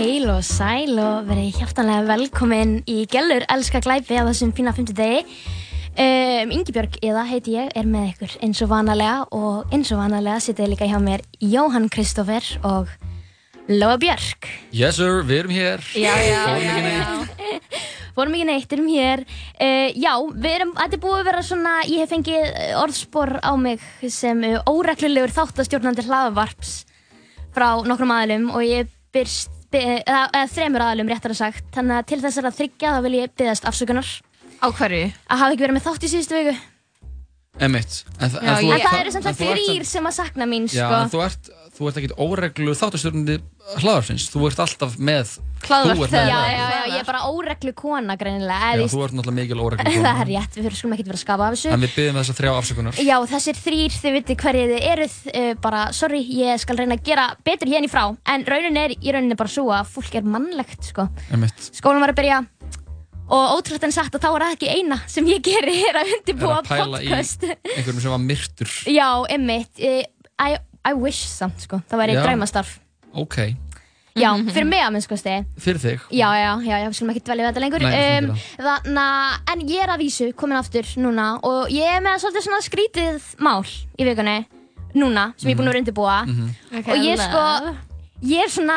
Heil og sæl og verið hjartanlega velkomin í Gjellur Elska Glæpi á þessum fína 50 degi. Um, Ingibjörg eða heiti ég er með ykkur eins og vanalega og eins og vanalega sitið líka hjá mér Jóhann Kristófer og Lóa Björk. Yes sir, við erum hér. Já, já, Fórum já, já. Fórum ekki neitt, erum hér. Uh, já, við erum, þetta er búið að vera svona, ég hef fengið eh, orðspor á mig sem uh, óreglulegur þáttastjórnandi hlaðavarps frá nokkrum aðlum og ég byrst, byr, eða, eða þremur aðlum réttar að sagt. Þannig að til þess að þryggja þá vil ég byggðast afsökunar. Á hverju? Að hafa ekki verið með þátt í síðustu viku. Emitt. En, þa- Já, en, þú, en það eru sem en sagt þú ert þrýr sem að sakna mín, Já, sko. en þú ert, þú ert ekkert óreglu þáttastjórnandi hlaðarfins. Þú ert alltaf með... Ert Já, já, já, ég er bara óreglu kona greinilega. Já, eða þú ert náttúrulega mikil óreglu Það kona. er rétt, við fyrir skulum ekkert vera að skafa af þessu. En við byggjum þess að þrjá afsökunar. Já, þessir þrýr, þið viti hverju þið eruð, uh, bara, sorry, ég skal reyna að gera betur hérna í frá, en raunin er í rauninni bara svo að fólk er mannlegt, sko. Skólan var að byrja og ótrúlega en sagt að þá er það ekki eina sem ég geri er að undirbúa podcast. einhverjum sem var myrtur. Já, emmitt, uh, I, wish samt, sko, það væri Já. draumastarf. Ok. Já, fyrir mig að minnst, sko, stegi. Fyrir þig. Já, já, já, já, við skulum ekki dvelja við þetta lengur Nei, við skulum um, ekki Þannig að, en ég er að vísu komin aftur núna og ég er með svolítið svona skrítið mál í vikunni núna, sem ég er búin að vera undirbúa Mhm. Ok, og ég er sko love. Ég er svona,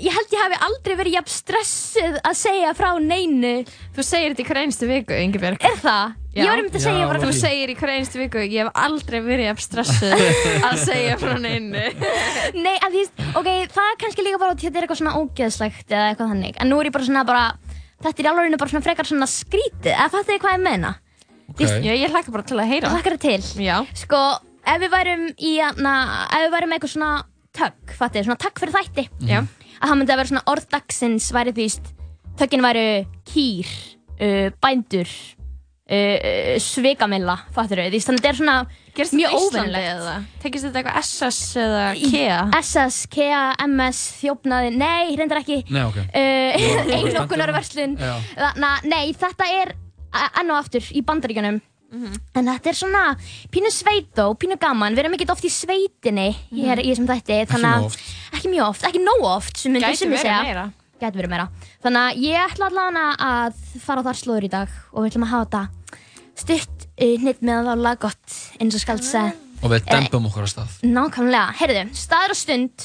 ég held ég hafi aldrei verið jafn stressuð að segja frá neinu Þú segir þetta í hver einstu viku, Ingibjörg. Er það? Ég var einmitt að segja bara Þú segir í hver einstu viku, ég hef aldrei verið jafn stressuð að segja frá neinu. Nei, að því, ok, það er kannski líka bara í þetta er eitthvað svona ógeðslegt eða eitthvað þannig En nú er ég bara svona bara, þetta er í alveg bara svona frekar svona skrítið Eða fattu þið hvað ég meina? Okay. Já, ég hlakka bara til að heyra. Hlakkar til? Já. Sko, ef við værum í, na, ef við værum með eitthvað svona tögg, fattu svona tögg fyrir þætti Já. Að það myndi að vera svona orð dagsins væri því, töggin væru kýr, uh, bændur, uh, uh, svikamilla, fattu því þannig að þetta er svona Gerst mjög óvinnilegt eða? Tekist þetta eitthvað SS eða KEA? SS, KEA, MS, þjófnaði, nei, reyndar ekki Nei, ok. uh, að, nei, þetta er enn og aftur í bandaríkjunum En þetta er svona pínu sveit og pínu gaman. Við erum ekkert oft í sveitinni hér í þessum þætti að- nóg oft. Ekki mjög oft, ekki nóg oft sem myndir Gæti verið segja. meira. Gæti verið meira. Þannig að ég ætla allavega að fara á þar slóður í dag og við ætlum að hafa þetta stutt uh, hnitt með að ála gott eins og skald segja. Og við dempum okkur að stað. Nákvæmlega, heyrðu, staður og stund.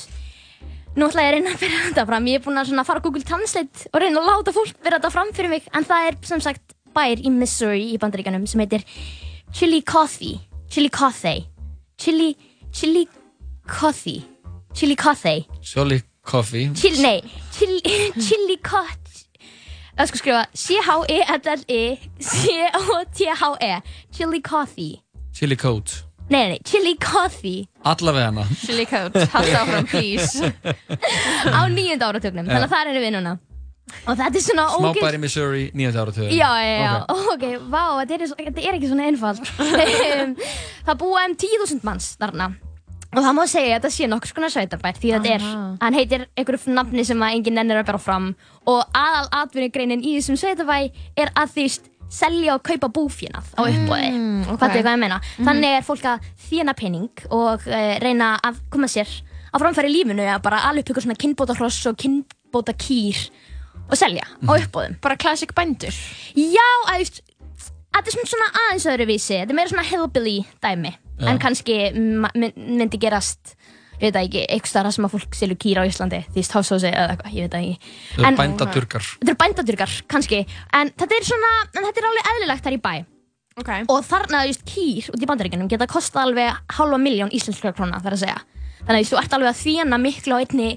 Nú ætla ég að reyna að byrja þetta fram. Ég er búin að svona fara á Google Translate og reyna að láta fólk byrja þetta fram fyrir mig En það er sem sagt bær í Missouri í bandaríkanum sem heitir Chillicothe Chillicothe Chili, Chillicothe Chillicothe Coffee. Chil, nei, Chili, Chillicothe Það sko skrifa C-H-E-L-L-E-C-O-T-H-E Chillicothe Chili Coat. Nei, nei, Chillicothe Allavega hana. Chili Coat, halda áfram, please. á nýjönda áratögnum, þannig að það erum við núna og þetta er svona ógeð Smábæri Missouri, nýjönda áratöðu. Já, já, já, ok, vá, þetta er, þetta er ekki svona einfalt. Það búa um 10.000 manns þarna. Og það má segja að þetta sé nokkur skona sveitabætt því þetta er, hann heitir einhverju nafni sem að enginn nennir að bera fram. Og aðal atvinnugreinin í þessum sveitabæ er að því selja og kaupa búfjönað á uppbóði Mm, ok. hvað er hvað ég meina? Mhm. þannig er fólk að þjána pening og uh, reyna að koma sér á framfæri lífinu að bara alveg ykkur svona kynbóta hross og kynbóta kýr og selja á uppbóðum Bara classic bændur. Já, að Þetta er svona- aðeins öðruvísi. Þetta er meira svona hillbilly dæmi. Já. En kannski myndi gerast Ég veit það ekki, eitthvað starra sem að fólk selur kýra á Íslandi. Því stáðsósi eða eitthvað, ég veit það ekki. Það En- er bændadurkar. Þetta eru bændadurkar, kannski. En þetta er svona, en þetta er alveg eðlilegt þar í bæ. Okay. Og þarna, þú veist, kýr út í bandaríkjunum Geta kostað alveg halva miljón íslenskra króna þar að segja. Þannig að þú ert alveg að þjána miklu á einni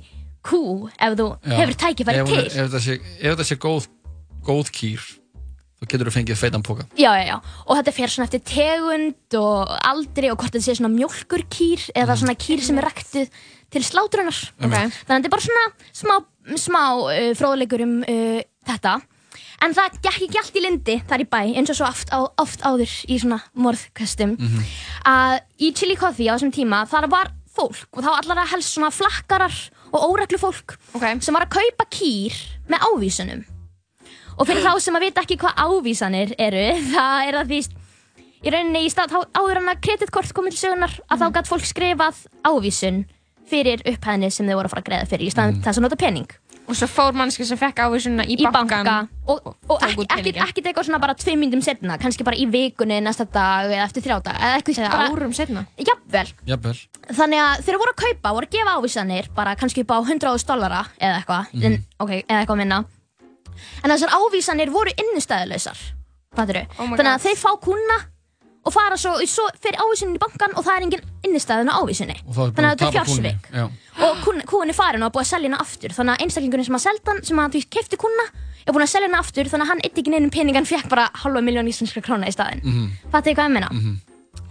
kú Ef þú Já. hefur tækifæri til Ef þetta sé, ef þetta sé góð, góð kýr, þá getur þú fengið feitan póka. Já, já, já, og þetta fer svona eftir tegund og aldri og hvort þetta sé svona mjólkurkýr eða svona kýr sem er ræktuð til slátrunar. Ok. Þannig að þetta er bara svona smá, smá uh, fróðleikur um uh, þetta. En það gekk ekki allt í lindi þar í bæ, eins og svo oft, á, oft áður í svona morðkastum. Að í Chillicothe á þessum tíma, þar var fólk og þá allar að helst svona flakkarar og óreglu fólk okay. sem var að kaupa kýr með ávísunum. Og fyrir þá sem að vita ekki hvað ávísanir eru, það er að því í rauninni í stað áður en að kreditkort komið til sögunar að þá gætt fólk skrifað ávísun fyrir upphæðinni sem þau voru að fara að greiða fyrir í staðan þess að nota pening. Og svo fór mannski sem fekk ávísunna í, í banka. Og, og ekki eitthvað svona bara tvei myndum setna kannski bara í vikunni næsta dag eða eftir þrjá dag eða eitthvað Eða bara, árum setna. jafnvel. Jafnvel. þannig að þeir voru að kaupa, voru að gefa ávísanir bara kannski upp á 100.000 dollara eða eitthvað, en, ok, eða eitthvað minna. En þessar ávísanir voru innistæðuleysar fattur Oh þannig að God. þeir fá kuna og fara svo, svo fyrir ávísunin í bankan og það er engin innistæðun á Og er þannig að þetta er Já. og kúin er farin og búið að selja hana aftur þannig að einstaklingurinn sem að selda hann sem að því kefti kuna er búin að selja hana aftur þannig að hann eitt ekki neinum pening hann fekk bara halva miljón íslenskra króna í staðinn mm Mhm. -hmm. fattu hvað ég meina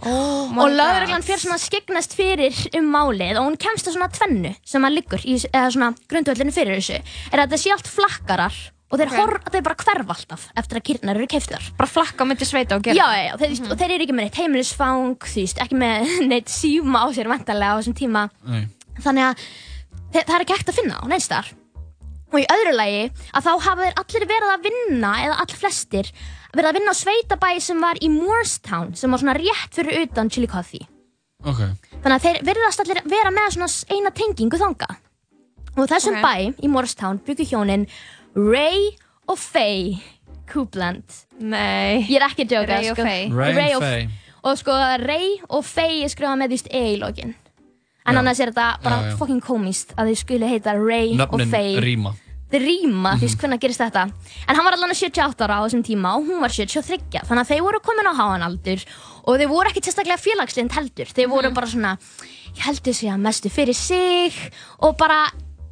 Oh my og god. lögreglan fyrir svona að skeggnast fyrir um málið og hún kemst að svona tvennu sem að liggur í eða svona grundvöldinu fyrir þessu er að þetta sé allt flakkarar og þeir, Ok. okay. þeir bara hverfa alltaf eftir að kýrnar eru keiftar Bara flakka á myndi sveita og já, gera. já, já, þeir, og þeir eru ekki með neitt heimilisfang ekki með neitt síma á sér vantarlega á þessum tíma Nei. þannig að þe það er ekki hægt að finna á neins þar og í öðru lagi að þá hafa þeir allir verið að vinna eða allir flestir verið að vinna á sveitabæ sem var í Moorestown sem var svona rétt fyrir utan Chillicothe Ok. þannig að þeir verðast allir vera með svona eina tengingu þanga og þessum Ok. bæ í Moorestown byggu hjónin Ray og Faye Coupland Nei. ég er ekki að djóka Ray og sko. Faye. Ray Ray og- Faye. og sko Ray og Faye er skrifað með því e í lokin en Já. annars er þetta bara Já, já. fucking komist að þau skuli heita Ray og Nöfnin Faye rýma. þeir rýma, Mhm. þú veist hvernig gerist þetta en hann var allan 78 ára á þessum tíma og hún var 73 þannig að þeir voru komin á háan aldur og þeir voru ekki sérstaklega félagslind heldur þeir Mhm. voru bara svona ég heldur sig að mestu fyrir sig og bara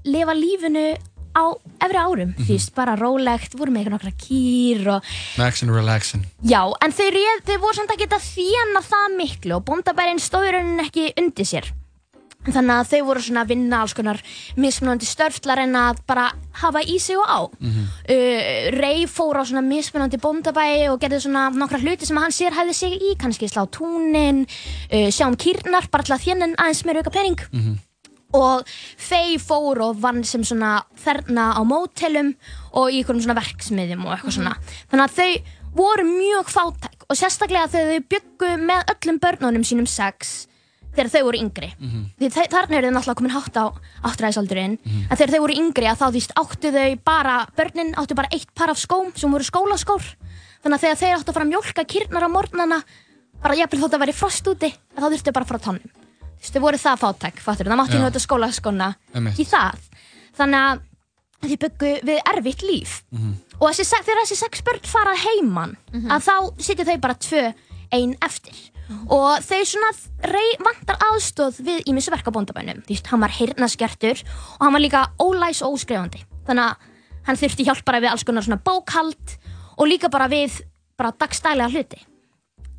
lifa lífinu á efri árum, Mhm. þú veist, bara rólegt voru með eitthvað kýr og Maxin relaxin. já, en þeir, réð, þeir voru samt að þjána það miklu og bóndabærin stóður raunin ekki undir sér. Þannig að þau voru svona að vinna alls konar mismunandi störf til að bara hafa í sig og á. Uh, Rey fór á svona mismunandi bóndabæi og gerði svona nokkra hluti sem hann sér hæði sig í, kannski slá túnin uh, sjá um kýrnar, bara til að þjennin aðeins meira auka pening og Faye fór og vann sem svona þerna á mótelum og í einhverjum svona verksmiðjum og eitthvað svona. Þannig að þau voru mjög fátæk og sérstaklega þegar þau byggu með öllum börnunum sínum sex þegar þau voru yngri. Því þau- þarna eru þau náttúrulega komin hátt á áttræðisaldurinn. En þegar þau voru yngri að þá því áttu þau bara börnin áttu bara eitt par af skóm sem voru skólaskór. Þannig að þegar þau áttu að fara að mjólka kýrnar á morgnana bara jafnvel þótt að væri frost úti þá þurftu bara að fara á tónum þau voru það fátæk, fattur, það mátti Já. nota skólaskona Einmitt. í það. Þannig að þau byggu við erfitt líf. Og þessi, þegar þessi sex börn fara heiman, að þá sitja þau bara tvö ein eftir. Og þau svona rey, vantar aðstóð við ímissu verk á bóndabænum. Þú veist, hann var heyrnaskertur og hann var líka ólæs og óskrifandi. Þannig að hann þurfti hjálp bara við alls konar svona bókhald og líka bara við bara dagstælega hluti.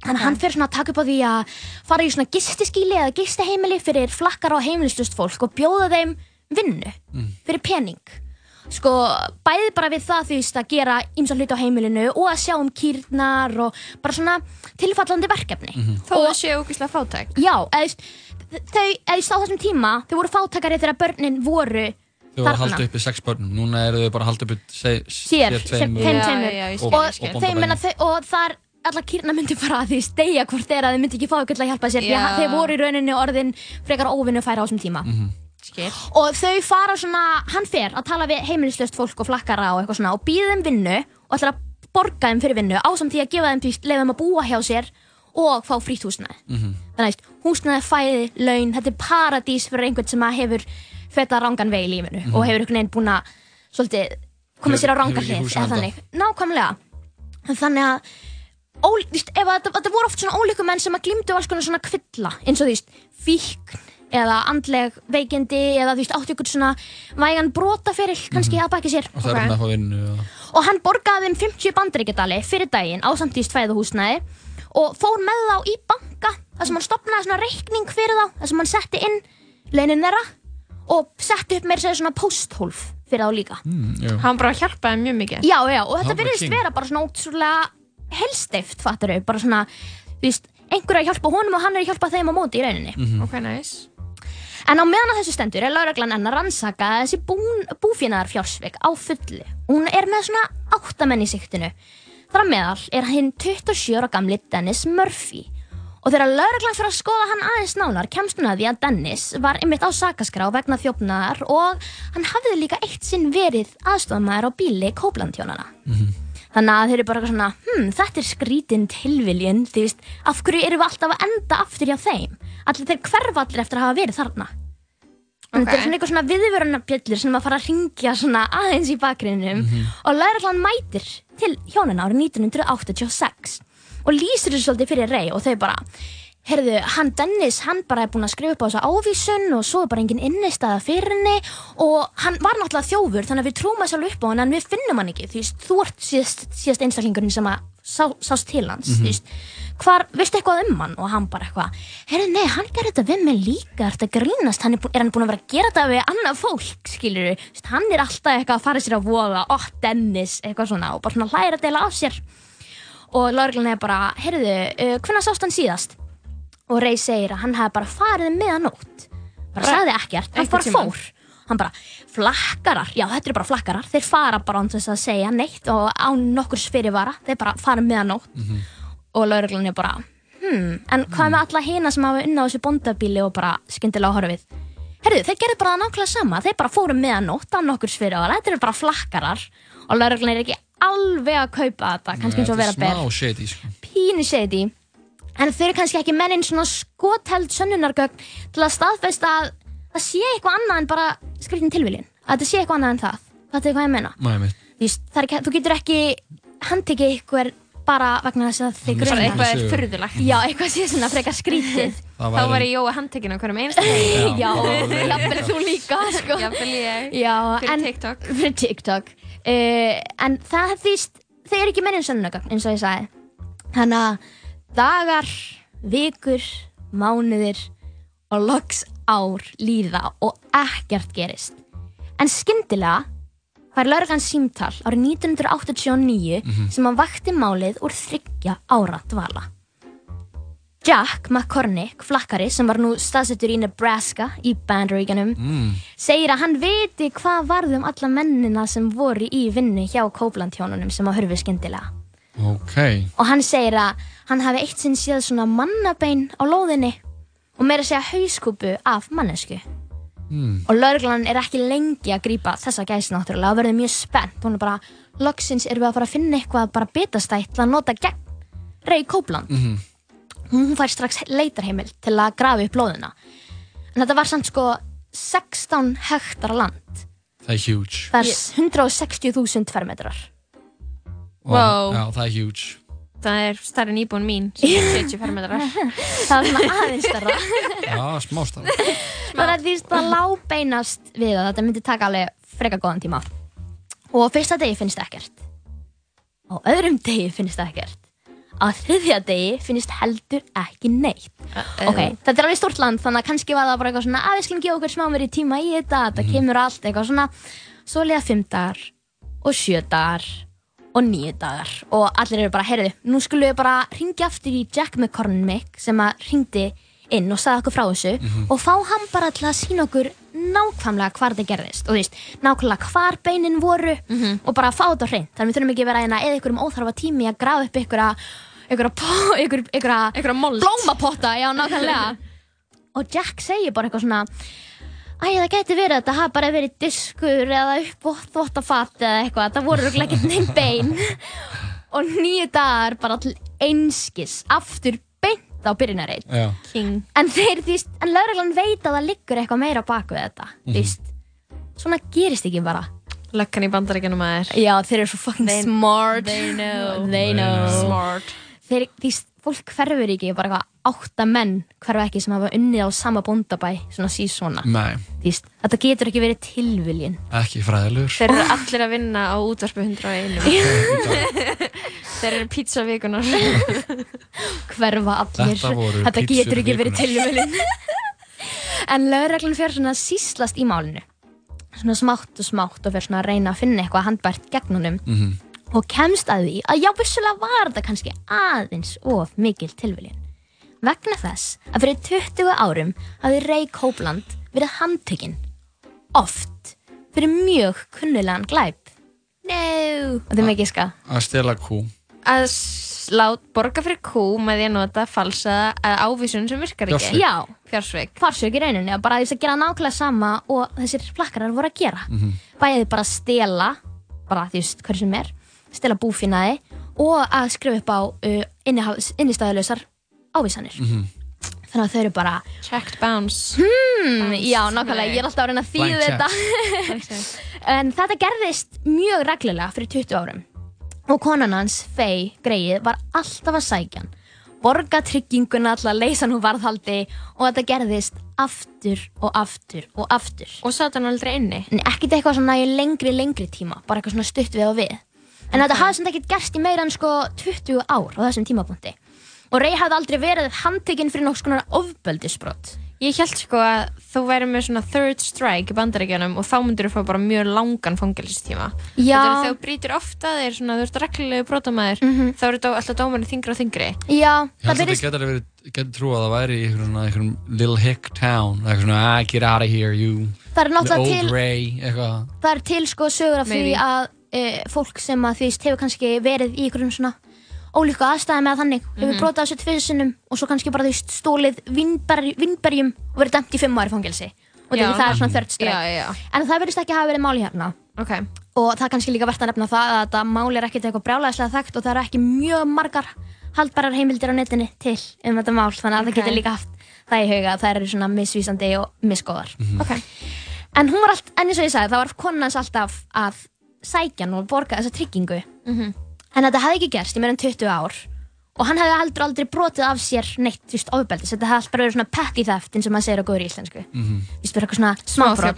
Þannig að hann fyrir svona að taka upp á því að fara í svona gistiskíli eða gistiheimili fyrir flakkar og heimilistust fólk og bjóða þeim vinnu fyrir pening. Sko, bæði bara við það veist að gera ýmsa hluti á heimilinu og að sjá um kýrnar og bara svona tilfallandi verkefni. Þó Og- það séu ógeðslega fátæk. Já, eða veist á þessum tíma, þau voru fátakari þegar börnin voru Þau voru að halda uppi sex börnum. Núna eru þau bara að halda uppi se, sér, tveimur og, ég skil. og, þeim, meina, allar kýrna myndi bara að því stegja hvort þeirra þau myndi ekki fá ykkur til að hjálpa sér því Já. að þeir voru í rauninni orðin frekar óvinnu færa á þessum tíma. Skil. og þau fara svona, hann fer að tala við heimilislöst fólk og flakkara og eitthvað svona og býða þeim vinnu og ætlar að borga þeim fyrir vinnu ásamt því að gefa þeim því leið þeim að búa hjá sér og fá frýtt húsnæði. Þannig að húsnæði, fæði, laun þetta er paradís fyrir einhvern sem að hefur feta rangan veg í lífinu og hefur einhvern veginn búin að svolítið komið sér á Hefur- ranga hefur ekki hlið hús handa. þannig, nákvæmlega. Þannig að ó, víst, ef að, þetta voru oft svona ólíkumenn sem að glýmdu alls konar svona kvilla eins og þú veist, fíkn eða andleg veikindi eða þú veist, áttu ykkur svona vægan brotaferil kannski að baki sér Og það Ok. að fá vinnu. Og... og hann borgaði þeim 50 bandaríkjadali fyrir daginn á samtíðist fæðuhúsnæði og fór með þá í banka þar sem hann stopnaði svona reikning fyrir þá þar sem hann setti inn launin þeirra og setti upp meira að segja svona posthólf fyrir þá líka Mm, já. Hann bara hjálpaði mjög mikið. já, já, og Það þetta virðist vera bara svona ótrúlega helsteift, fattur þau, bara svona þú veist, einhver er að hjálpa honum og hann er að hjálpa þeim á móti í rauninni Ok, nice. En á meðan að þessu stendur er lauraglan enn að rannsaka þessi bún, búfénaðar fjársvik á fullu. Hún er með svona áttamenn í siktinu. Þar á meðal er hinn 27 ára gamli Dennis Murphy. Og þegar lauruglan fyrir að skoða hann aðeins nánar kemst hún að því að Dennis var einmitt á sakaskrá vegna þjófnaðar og hann hafði líka eitt sinn verið aðstofamæður á bíli Kóplandtjónana. Þannig að þeir eru bara eitthvað svona, hm, þetta er skrítin tilviljun, þú veist, af hverju erum við alltaf að enda aftur hjá þeim? Allir þeir hverfa allir eftir að hafa verið þarna. En Þetta er svona eitthvað svona viðvörunarbjöllur sem að fara að ringja svona aðeins í bakgrinnum og lauruglan mætir til hjónina árið 1986 og lýsir þessu svolítið fyrir rey og þau bara, heyrðu, hann Dennis, hann bara er búinn að skrifa upp á þessa ávísun og svo er bara engin innistæða fyrir henni og hann var náttúrulega þjófur þannig að við trúum að sjálf upp á hann en við finnum hann ekki, þú veist, þú ert síðast, síðast einstaklingurinn sem að sá, sást til hans, þú veist, hvar, veistu eitthvað um hann? Og hann bara eitthvað, heyrðu, nei, hann gerði þetta við mig líka, þetta grínast, hann er, búin, er hann búinn að vera að gera þetta við annað fólk, skilur við, hann er alltaf eitthvað að fara sér að voða, ó, Dennis, eitthvað svona og bara svona hlæra að deila á sér. Og lauruglan er bara, heyrðu, uh, hvernig sást hann síðast? Og Ray segir að hann hefði bara farið um meðanótt. Bara sagði ekkert, hann bara tímann. fór. Hann bara, flakkarar, já þetta eru bara flakkarar, þeir fara bara án þess að segja neitt og án nokkur fyrirvara, þeir bara fara um meðanótt. Og lauruglan er bara, hmm, en hvað með alla hina sem hafa unna á þessu bóndabíli og bara skyndilega horfið? Herðu, þeir gerðu bara nákvæmlega sama, þeir bara fóru um meðanótt án nokkur fyrirvara, þetta eru bara flakkarar og lauruglan er ekki alveg að kaupa þetta, kannski eins og vera ber Smá shady, sko. pínu shady en þau eru kannski ekki mennin svona skotheld sönnunargögn til að staðfesta að það sé eitthvað annað en bara skriftin tilviljun að þetta sé eitthvað annað en það þetta er hvað ég meina Nei, mitt. Þú veist, það er ekki, þú getur ekki handtekið ykkur bara vegna þess að þið grunna eitthvað er Sögu. furðulegt. já, eitthvað sé svona frekar skrítið Þá var ég Jói handtekinn á hverjum einasta já, jafnvel þú líka sko. Jafnvel ég. já, Fyrir en TikTok. fyrir TikTok uh, en það þýst þau eru ekki mennin sönnunargögn eins og ég sagði þannig að dagar vikur, mánuðir og loks ár líða og ekkert gerist. En skyndilega fær lauruglan símtal árið 1989 sem að vakti málið úr þryggja ára dvala. Jack McCormick, flakkari sem var nú staðsettur í Nebraska í Bandaríkanum segir að hann viti hvað varð um alla mennina sem voru í vinnu hjá Kóplandhjónunum sem að hörfu skyndilega Ok. og hann segir að hann hafi eitt sinn séð svona mannabein á lóðinni og meira segja hauskúpu af mannesku Mm. og lauruglan er ekki lengi að grípa þessa gæsi náttúrulega og verður mjög spennt hún er bara, loksins erum við að fara að finna eitthvað bara bitastætt til að nota gegn Ray Copeland Mhm. hún fær strax leitarheimil til að grafa upp lóðina en þetta var samt sko 16 hektar land Það er huge. það er 160.000 fermetrar Wow. Já, það er huge. Það er stærri en íbúin mín, sem er 70 fermetrar. það var svona aðeins stærra. Já, smástaf. þannig að því að það lábeinast við að þetta myndi taka alveg freka góðan tíma. Og á fyrsta degi finnst ekkert. Á öðrum degi finnst ekkert. Á þriðja degi finnst heldur ekki neitt. Ok, þetta er alveg stórt land þannig að kannski var það bara eitthvað svona að við skulum gefa okkur smá meiri tíma í þetta þetta kemur allt eitthvað svona. Svo liða fimm dagar og sjö dagar og nýju dagar. Og allir eru bara, heyrðu, nú skulum við bara ringja aftur í Jack McCormick sem að ringdi inn og sagði okkur frá þessu og fá hann bara til að sína okkur nákvæmlega hvar þetta gerðist. Og þú veist, nákvæmlega hvar beinin voru og bara fá þetta hreint. Þannig við þurfum ekki að vera hérna eða ykkur um óþarfa tími að grafa upp ykkur ykkur, ykkur, mold. blómapotta, já nákvæmlega. Og Jack segir bara eitthvað svona Æ, það geti verið að þetta hafa bara verið diskur eða upp og þvottafat eða eitthvað, það voru ekkert neinn bein. Og nýju dagar bara til einskis aftur beint á byrjunarreit. En þeir, veist, en lauruglan veit að það liggur eitthvað meira á baku þetta, þú veist. Svona gerist ekki bara. Lökkan í bandaríkjanum að er. já, þeir eru svo fucking They- smart. they know. they know. Smart. þeir, veist, fólk hverfur ekki bara eitthvað átta menn hverfa ekki sem hafa unnið á sama bóndabæ svona síðsvona, Nei, veist, þetta getur ekki verið tilviljun. Ekki fræðilegur. Þeir eru allir að vinna á útvarpu 101. Þeir eru pizzavíkunar. hverfa allir. Þetta þetta getur ekki verið tilviljun. En lögreglan fer svona síslast í málinu. Svona smátt og smátt og fer svona að reyna að finna eitthvað handbært gegn honum. Mhm. Og kemst að því að já vissulega var þetta kannski aðeins of mikil tilviljun vegna þess að fyrir 20 árum hafði Ray Copeland verið handtekinn oft fyrir mjög kunnulegan glæp no þetta er mikið ska Að stela kú. að lát, borga fyrir kú með því að nota falsaða að ávísun sem virkar ekki. Fjársvik. Já, Fjársveik. farsök í rauninni og bara þess að gera nákvæmlega sama og þessir flakkarar voru að gera Mhm. bæðið bara að stela bara því veist hverju sem er stela búfinaði og að skrifa upp á uh, innistæðuleysar ávísanir Mhm. þannig að þau eru bara Checked bounce. hmm, já, nákvæmlega, Nei. ég er alltaf að reyna að þýða þetta en þetta gerðist mjög reglulega fyrir 20 árum og konan hans, Faye Greið, var alltaf að sækja hann borga trygginguna alltaf, leysa hann úr varðhaldi og þetta gerðist aftur og aftur og aftur Og satt hann aldrei inni. en ekkert eitthvað svona í lengri, lengri tíma bara eitthvað svona stutt við og við en þetta hafði sem ekkert gerst í meira en sko 20 ár á þessum tímapunkti og Ray hafði aldrei verið handtekinn fyrir nokkuð svona ofbeldisbrot Ég held sko að þú væri með svona third strike í bandaríkjanum og þá myndir þú fá bara mjög langan. Þetta er þegar þú brýtur ofta svona, þú ert reglulegu brotamæður, þá eru þetta alltaf dómarinn þingri og þingri. já, Ég held að þetta getur verið, getur trú að það væri í einhverjum svona, einhverjum little hick town, eitthvað svona, ah, get out of here, you, the old til Ray, eitthvað. það er til sko sögur af því að e, fólk sem að því hefur kannski verið í einhverjum svona ólíku aðstæði með þannig hefur brotað þessu tviðsinnum og svo kannski bara veist stólið vinnberj, vinnberjum og verið dæmt í fimm ári fangelsi og Já. það er svona já. en það verðist ekki hafa verið máli hérna Ok. og það er kannski líka verðt að nefna það að þetta máli er ekkert eitthvað brjálæðislega þekkt og það eru ekki mjög margar haldbærar heimildir á netinu til um þetta mál þannig að Ok. það getur líka haft það í huga að það eru svona misvísandi og misgóðar Ok. en hún var allt, en eins og ég sagði, það var konan hans alltaf að sækja hann og borga þessa tryggingu. Mhm. en þetta hefði ekki gerst í meira en 20 ár. Og hann hefði heldur aldrei brotið af sér neitt, þú veist, ofbeldis. Þetta hefði allt bara verið svona petty theft eins og maður segir á góður íslensku. Mhm. þú veist, bara eitthvað svona smábrot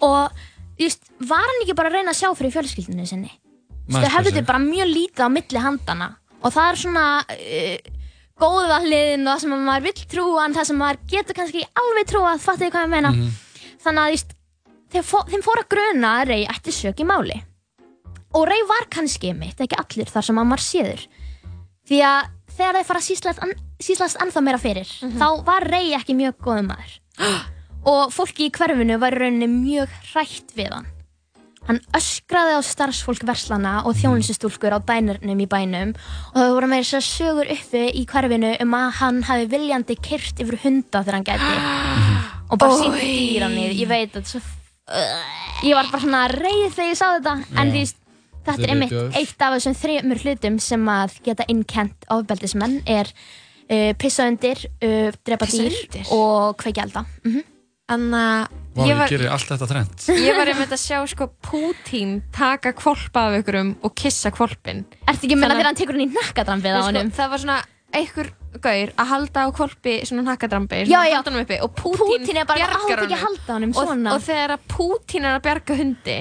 og þú veist, var hann ekki bara að reyna að sjá fyrir fjölskyldinu sinni? Þú veist, Maður þau hefðu spyr sig. þau bara mjög lítið á milli handana og það er svona uh, góða hliðin og það sem maður vill trúa en það sem maður getur kannski alveg trúa fattu þið hvað ég meina? Mhm. þannig að þú veist, þeim, fó, þeim fór að gruna að Rey ætti sök í máli. Og Rey var kannski mitt, ekki allir þar sem að maður séður. Því að þegar þeir fara að síslast, ennþá meira fyrir þá var Rey ekki mjög góðum maður. Og fólki í hverfinu var rauninni mjög hrætt við hann. Hann öskraði á starfsfólk verslana og þjónustustúlkur á dænurnum í bænum. Og það voru meira sér sögur uppi í hverfinu um að hann hafi viljandi kyrt yfir hunda þegar hann gæti. Og bara sínt dýranið ég veit að svo ég var bara svona reið þegar ég sá þetta en því þetta er einmitt eitt af þessum þremur hlutum sem að geta innkent ofbeldismenn er uh, pissa undir, uh, drepa Pissa dýr undir? og kveikja elda mm Anna, Vá, ég ég var, gerir allt þetta þrennt. ég var einmitt að sjá sko Pútín taka kvolpa af ykkurum og kissa kvolpin. Ertu ekki að menna Þannig- þegar hann tekur hann í nakkadrampið á Sko, honum? það var svona einhver gaur að halda á kvolpi svona uppi og Pútín, er bjargar að honum. og, og þegar að Pútín er að bjarga hundi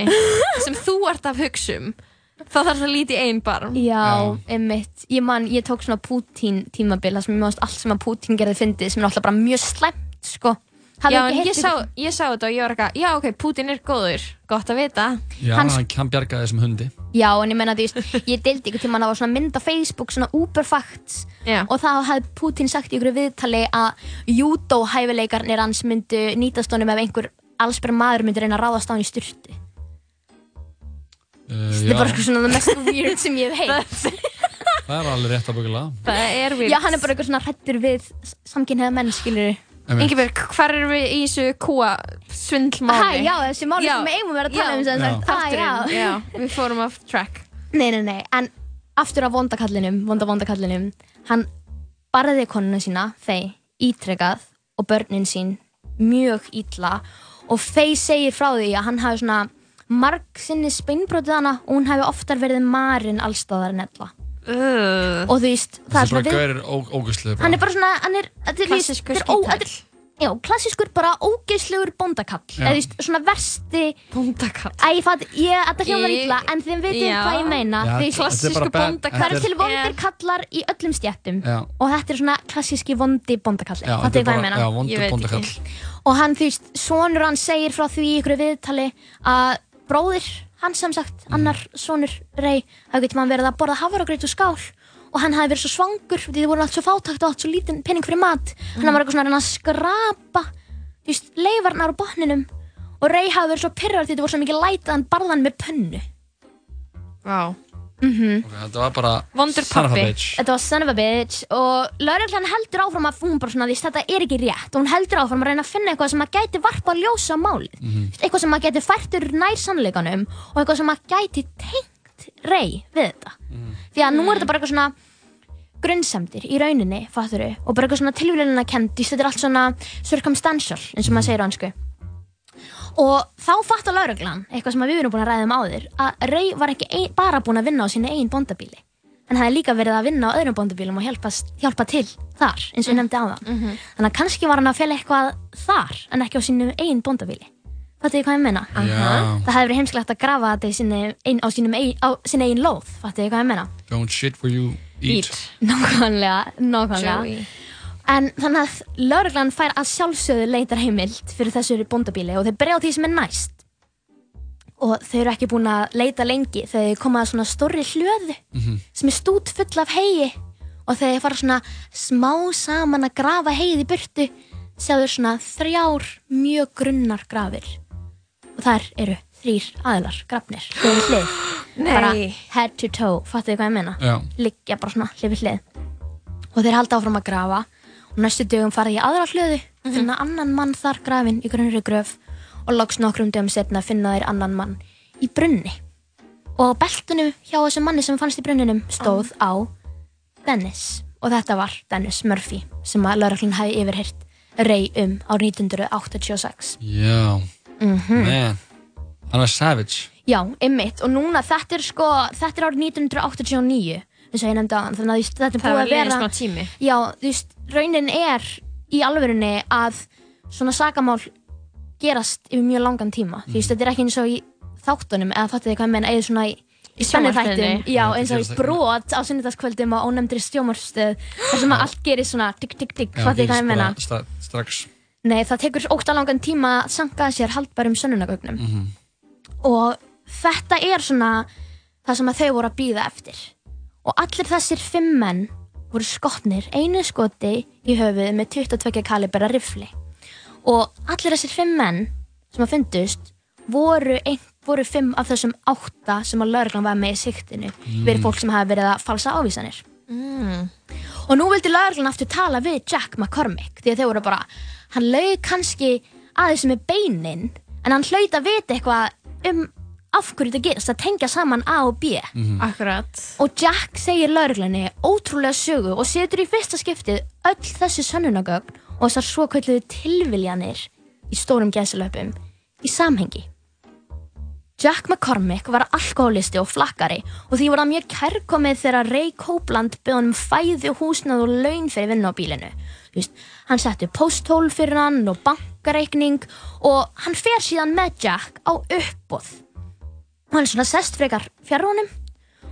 sem þú ert af hugsum þá þarf það lítið einn barm Já, einmitt. Ég man, ég tók svona Pútín tímabil, það sem ég mást allt sem að Pútín gerði fyndið, sem er alltaf bara mjög slæmt, sko. Já, en ég sá, ég sá þetta og ég var eitthvað, já ok, Pútín er góður, gott að vita. Já, Hans- hann, hann bjargaði þessum hundi. Já, en ég menna, þú veist, ég deildi ykkur tíma að það var svona mynd á Facebook, svona Uberfacts, Já. og þá hafði Pútín sagt í ykkur viðtali að júdó-hæfileikarnir hans myndu nýtast honum ef einhver allsbæra maður myndi reyna að ráðast á hann í styrtu. Uh, Þetta er bara sko svona það mest weird sem ég hef heilt. það er alveg rétt að byggja Það er við. Já, hann er bara eitthvað svona hrættur við samkynniða menn, skilur Ingeborg, hvar erum við í þessu kúa Hæ, svindlmáli? já, þessi máli Já. sem við eigum að vera að tala um sem Já. sagt, hæ, já. Þátturinn, já, við fórum off track. Nei, nei, nei, en aftur af vondakallinum, vonda vondakallinum, hann barði konuna sína, Faye, ítrekað og börnin sín mjög ítla og Faye segir frá því að hann hafi svona marg sinni speinbrotið hana og hún hafi oftar verið marinn allstaðar en ella. Uh, Og þú veist, það er svona við, gaurir ógustlega. hann er bara svona, hann er, þetta er, klassiskur þetta er ó- þetta skítall. er- Já, klassiskur bara ógeðslegur bóndakall, eða þú veist, svona versti, Bóndakall. æ, ég fatt, ég, þetta hljómar Ég- illa, en þið veitum Já. hvað ég meina, Já, veist, þetta er bara Klassísku bad- bóndakall. Það eru þetta til vondir kallar í öllum stjættum Já, og þetta er svona klassíski vondi bóndakalli, já, þetta þetta er hvað ég bara, meina. já, Ég vondur veit bóndakall. ekki. Og hann, þú veist, sonur hann segir frá því í ykkur viðtali að bróðir, hann sem sagt, annar sonur Rey, hafi getur mann verið að borða hafragreit og skál og hann hafi verið svo svangur því þið voru allt svo fátakt og allt svo lítinn penning fyrir mat. Hann var eitthvað svona að skrapa, þú veist, leifarnar á botninum og Rey hafi verið svo pyrrar því þið voru svo mikið lætað að hann barða hann með pönnu. Vá. Mhm. Ok, þetta var bara Vondur bitch. Þetta var son of a bitch. Og lauruglan heldur áfram að hún bara svona því þetta er ekki rétt. Og hún heldur áfram að reyna að finna eitthvað sem að gæti varpa að ljósa málið. Mhm. eitthvað sem að gæti færtur nær sannleikanum og eitthvað sem að gæti tengt rey við þetta. Því að nú er þetta bara eitthvað svona grunnsemdir í rauninni, fatturu og bara eitthvað svona tilvílunina kent þetta er allt svona circumstantial eins og maður segir á hansku og þá fattar lauruglan eitthvað sem við erum búin að ræða um áður að Rey var ekki ein, bara búin að vinna á sínu eigin bóndabíli en hefði líka verið að vinna á öðrum bóndabílum og hjálpa, hjálpa til þar eins og ég nefndi á það þannig að kannski var hann að fjalla eitthvað þar en ekki á sínu eigin bóndabíli fattu þið hvað ég meina? Já, það hefði verið heimsklegt að grafa þetta sinni, ein, á sínum eigin, lóð fattu þið hvað ég meina? don't shit where you eat. Eat. Nákvæmlega, nákvæmlega. En þannig að lauruglan fær að sjálfsögðu leitar heimild fyrir þessu bóndabíli og þeir bregja á því sem er næst. Og þau eru ekki búin að leita lengi þegar þau koma að svona stórri hlöðu sem er stút full af hegi og þegar þau fara svona smá saman að grafa hegið í burtu sjáðu svona þrjár mjög grunnar grafir. Og þar eru þrýr aðilar grafnir hlið við hlið. Bara head to toe, fattu þið hvað ég meina? Já, liggja bara svona hlið við hlið. Og þeir halda áfram að grafa og næstu dögum fara í aðra hlöðu finna annan mann þar grafin í grunnri gröf og loks nokkrum dögum setna finna þeir annan mann í brunni. Og á beltunum hjá þessum manni sem fannst í brunninum stóð á Dennis. Og þetta var Dennis Murphy sem að lauraklinn hafi yfirhirt rey um á 1986 já, Mhm. man, hann var savage. Já, ymmit og núna þetta er sko þetta er árið 1989 eins og ég nefndi aðan þannig að þetta er Það búið var að vera liðin smá tími. Já, þú veist, raunin er í alvörunni að svona sakamál gerast yfir mjög langan tíma. Þú veist, þetta er ekki eins og í þáttunum, eða fattu þið hvað meina, eða svona í, í sjónvarpinu. já, eins og í brot á sunnudagskvöldum á ónefndri stjómarstöð, þar sem að allt gerist svona Já, fattu þið hvað gerist ég meina. Strax. Nei, það tekur ógsta langan tíma að sanga að sér haldbærum sönnunagögnum. Og þetta er svona það sem að þau voru að býða eftir. Og allir þessir fimm menn voru skotnir einu skoti í höfuð með 22 kalibera rifli. Og allir þessir fimm menn sem að fundust voru, ein, voru fimm af þessum átta sem að lauruglan var með í siktinu verið fólk sem hafi verið að falsa ávísanir. Og nú vildi lauruglan aftur tala við Jack McCormick því að þau voru bara, hann laug kannski aðeins með beinin en hann hlaut að vita eitthvað um af hverju þetta gerist, að tengja saman A og B Akkurat. og Jack segir lauruglunni ótrúlega sögu og setur í fyrsta skiptið öll þessi sönnunagögn og þessar svo kölluðu tilviljanir í stórum gæsalöpum í samhengi. Jack McCormick var alkoholisti og flakkari og því var það mjög kærkomið þegar Ray Copeland byrði hann um fæði, húsnað og laun fyrir vinna á bílinu. Þú Veist, hann setti posthól fyrir hann og bankareikning og hann fer síðan með Jack á uppbóð. Hann er svona sest frekar fjár honum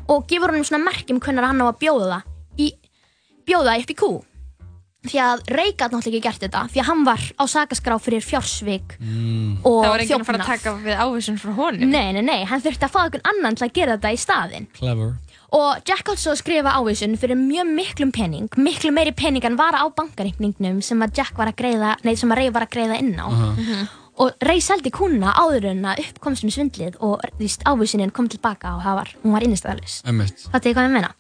og gefur honum svona merkjum hvernig hann á að bjóða í, bjóða upp í kú því að Ray gat náttúrulega ekki gert þetta því að hann var á sakaskrá fyrir fjársvik Mm. og Það var enginn að fara að taka við ávísun frá honum. Nei, nei, nei, hann þurfti að fá einhvern annan til að gera þetta í staðinn Clever. og Jack átt svo að skrifa ávísun fyrir mjög miklum pening miklu meiri pening en var á bankareikningnum sem að Jack var að greiða nei, sem að Ray var að greiða inn á og Ray seldi kúna áður en að upp komst um svindlið og þú veist, ávísunin kom tilbaka og var, hún var innistæðalis Emmitt. Þetta er hvað ég meina.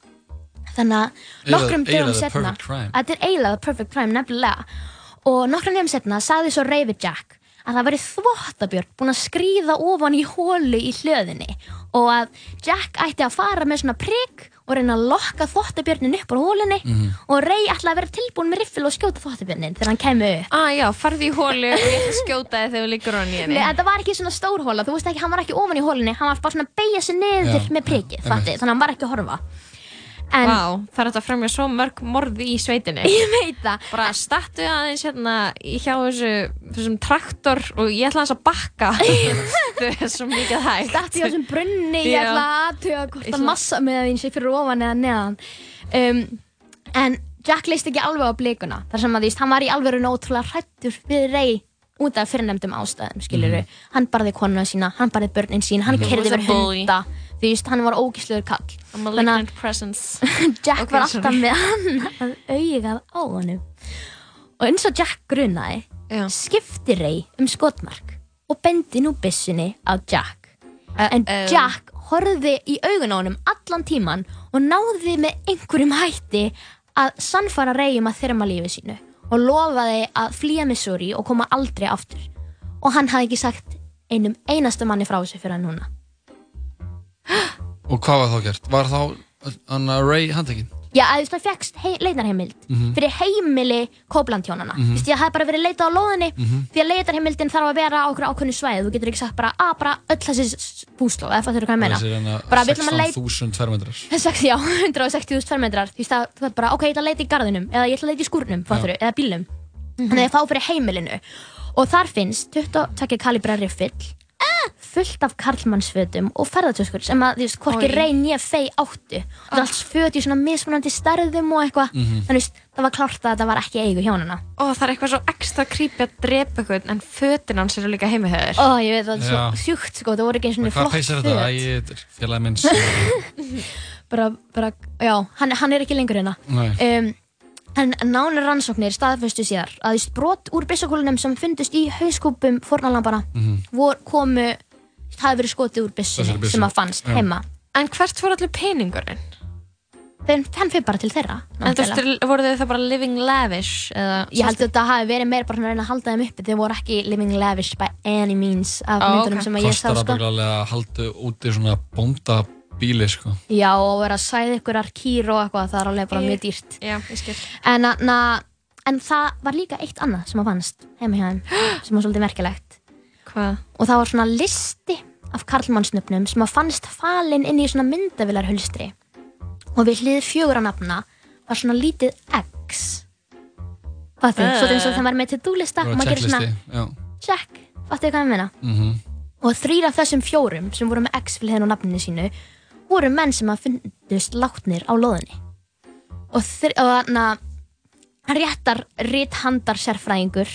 Þannig að nokkrum dögum setna, þetta er eiginlega perfect crime nefnilega, og nokkrum dögum setna sagði svo Ray við Jack að það væri þvottabjörn búin að skríða ofan í hólu í hlöðinni og að Jack ætti að fara með svona prigg og reyna að lokka þvottabjörnin upp úr hólunni Mhm. og Ray ætlaði að vera tilbúin með riffil og skjóta þvottabjörnin þegar hann kemur upp. Ah, já, farði í hólu og ég skjóta þig þegar þú liggur hann í henni. Nei, þetta var ekki svona stór hóla, þú veist ekki, hann var ekki ofan í hólunni, hann var bara svona að beigja sig niður Já, með einmitt. þannig að hann var ekki að horfa. En Vá, það er þetta að fremja svo mörg morði í sveitinni. ég veit það, Bara stattu aðeins hérna í hjá þessu, þessum traktor og ég ætla aðeins að bakka. Þau er svo mikið hægt. Dætti á þessum brunni, ég ætla að aðtuga hvort að massa með því sé fyrir ofan eða neðan. Um, en Jack leist ekki alveg á blikuna, þar sem að því, hann var í alveg ótrúlega hrættur við rey út af fyrirnefndum ástæðum, skiluru. Hann barði konuna sína, hann barði börnin sín, hann kerði bully. hunda. Þú veist, hann var ógíslegur kall. A malignant presence. Jack var alltaf með hann að augað á honum. Og eins og Jack grunaði, Já. skipti Ray um skotmark og bendi nú byssunni á Jack. En Jack horfði í augun á honum allan tíman og náði með einhverjum hætti að sannfara Ray um að þyrma lífi sínu og lofaði að flýja Missouri og koma aldrei aftur. Og hann hafði ekki sagt einum einasta manni frá þessu fyrir hann núna. Og hvað var þá gert? Var þá hann Ray handtekinn? Já, að þú veist, það fekkst hei, leitarheimild fyrir heimili Kóplandhjónana. Þú veist, ég hafði bara verið leitað á lóðinni því að leitarheimildin þarf að vera á okkur ákveðnu svæði. Þú getur ekki sagt bara, að bara öll þessi búslóð, eða það þurfa hvað ég meina. Þessi er að leita- 16.000 fermetrar. Já, 160.000 fermetrar Þú veist að þú veit bara, ok, ég ætla að leita í garðinum eða ég ætla að leita í skúrnum, fattur eða bílnum Þannig að ég fá fyrir heimilinu og þar finnst 22 kalibra riffill fullt af karlmannsfötum og ferðartöskur sem að, þú veist, hvorki reyn ég fei áttu. Og það er allt föt í svona mismunandi stærðum og eitthvað. Þannig, þú veist, það var klárt að þetta var ekki eigu hjónana Og það er eitthvað svo ekstra creepy að drepa eitthvað en fötin hans eru líka heima höður. Ó, ég veit, það er Já. svo sjúkt, sko, það voru ekki eins og Hvað flott peys er þetta? Æ, föt þetta er félagi minns. bara, bara, já, hann, hann er ekki lengur hérna. Um, en nánir rannsóknir staðfestu síðar að brot úr byssakúlunum sem fundust í hauskúpum fornalambara vor komu það hefur verið skotið úr byssu. sem að fannst Já. heima En hvert fór allir peningurinn? þeir hann fyrir bara til þeirra En þú veist, voru þau það bara living lavish? Eða, ég held að þetta hafi verið meira bara að reyna að halda þeim uppi þeir voru ekki living lavish by any means af Ó, myndunum ok. sem að ég sá Kostar að sko. bygglega að halda úti svona bónda bíli, sko. já og vera að sæða ykkur kýr og eitthvað það er alveg bara mjög dýrt Já, ég skil. en, na, en það var líka eitt annað sem að fannst heima hjá þeim sem var svolítið merkilegt Hvað? og það var svona listi af karlmannsnöfnum sem að fannst falin inn í svona myndavilarhulstri og við hlið fjögur að nafna var svona lítið X Fattu, Eh. svo eins og það var með to-do lista og maður gerir svona. Já. check, fattu hvað ég meina Mhm. og þrýr af þessum fjórum sem voru með X við hliðin á nafninu sínu voru menn sem að fundust látnir á loðinni og þannig að réttar ríthandar sérfræðingur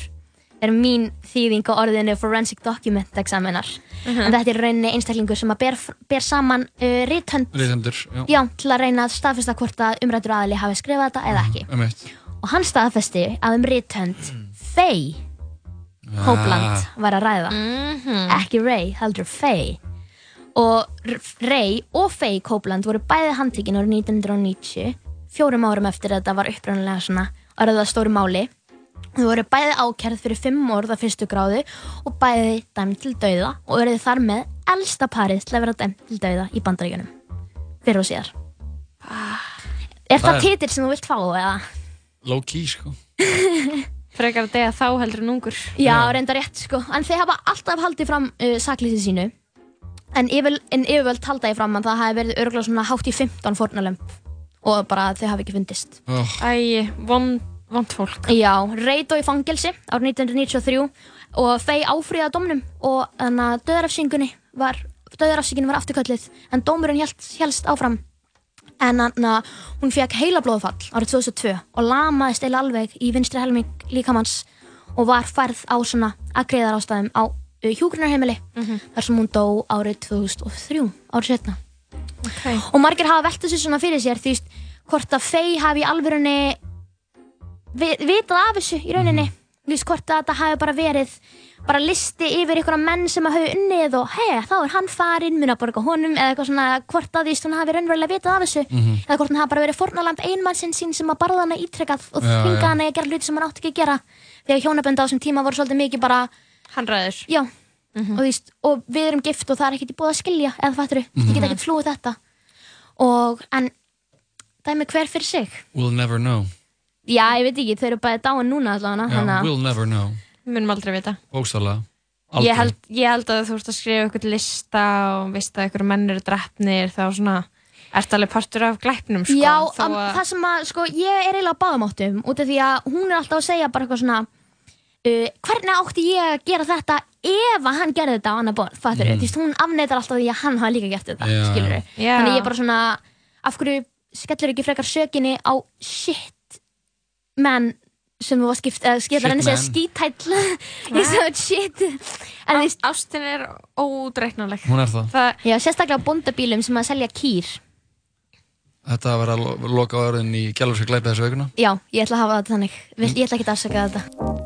er mín þýðing á orðinu forensic document examinar. En þetta er rauninni einstaklingur sem að ber, ber saman uh, já, til að reyna að staðfesta hvort að umrættur aðli hafi skrifað þetta eða ekki. Um og hann staðfesti að um rithönd Faye Copeland var að ræða. Ekki Ray, heldur Faye og Ray og Faye Copeland voru bæði handtekinn árið 1990 fjórum árum eftir að þetta var uppræðanlega svona að stóru máli þau voru bæði ákjærð fyrir fimm orð af fyrstu gráðu og bæði dæmt til dauða og verið þar með elsta parið til að vera dæmt til dauða í bandaríkjunum fyrir og síðar Er Það það titill sem þú vilt fá eða? Low key, sko. Frekar að degja þá heldur en ungur. Já, reynda rétt sko En þeir hafa alltaf haldið fram uh, saklýsið sínu En, yfir, en yfirvöld halda ég fram að það hafi verið örgulega svona hátt í 15 fórnalömp Og bara þau hafi ekki fundist Oh, Æ, vond, vond fólk. Já, Reit og í fangelsi árið 1993 Og þeir áfríða domnum Og þannig að döðarafsingunni var Döðarafsingunni var afturkölluð En dómurinn hélst, hélst áfram En þannig að hún fekk heila blóðfall árið 2002 Og lamaðist eila alveg í vinstri helming líkamanns Og var færð á svona Agriðar ástæðum á uh, hjúgrunarheimili Þar sem hún dó árið 2003 Árið setna Okay. og margir hafa velt þessu svona fyrir sér því hvort að Faye hafi í alvörunni vi, vitað af þessu í rauninni. Þú veist, hvort að þetta hafi bara verið bara listi yfir einhverja menn sem að hafa unnið og hei, þá er hann farinn mun að borga honum eða eitthvað svona hvort að því hún hafi raunverulega vitað af þessu. Eða hvort hann hafi bara verið fórnalamb einmannsinn sín sem að barða hana ítrekkað og Já, þvinga já. hana í að gera hluti sem hann átti ekki að gera. Þegar hjónabönd á þessum tíma voru svolítið mikið bara Hann ræður. já, og, þú veist, og við erum gift og það er ekkert í búið að skilja eða fattur, ég get ekkert flúið þetta. Og en já, ég veit ekki, þau eru bæði dáin núna allavega Já, we'll never know. Við munum aldrei vita. Aldrei. Ég held, ég held að þú ert að skrifa eitthvað lista og veist að eitthvað menn eru drefnir þá svona ert alveg partur af glæpnum sko. já, að, það sem að, sko, ég er eiginlega á báðum áttum út af því að hún er alltaf að segja bara eitthvað svona uh, hvernig átti ég að gera þetta ef að hann gerði þetta á annar borð, fattur mm. þú veist, hún afneitar alltaf því að hann hafa líka gert þetta Já. skilur Já. þannig ég er bara svona af hverju skellur ekki frekar sökinni á shit menn sem þú var skipt, eða skiptar Shit henni segja skítæll ég sagði shit? En veist, ástin er ódreiknanleg Hún er það. það, já, sérstaklega á bóndabílum sem að selja kýr. Þetta var að lo- loka á orðin í Gjallarska glæpið þessu aukuna. já, ég ætla að hafa þetta þannig. Vil- ég ætla ekki að afsaka þetta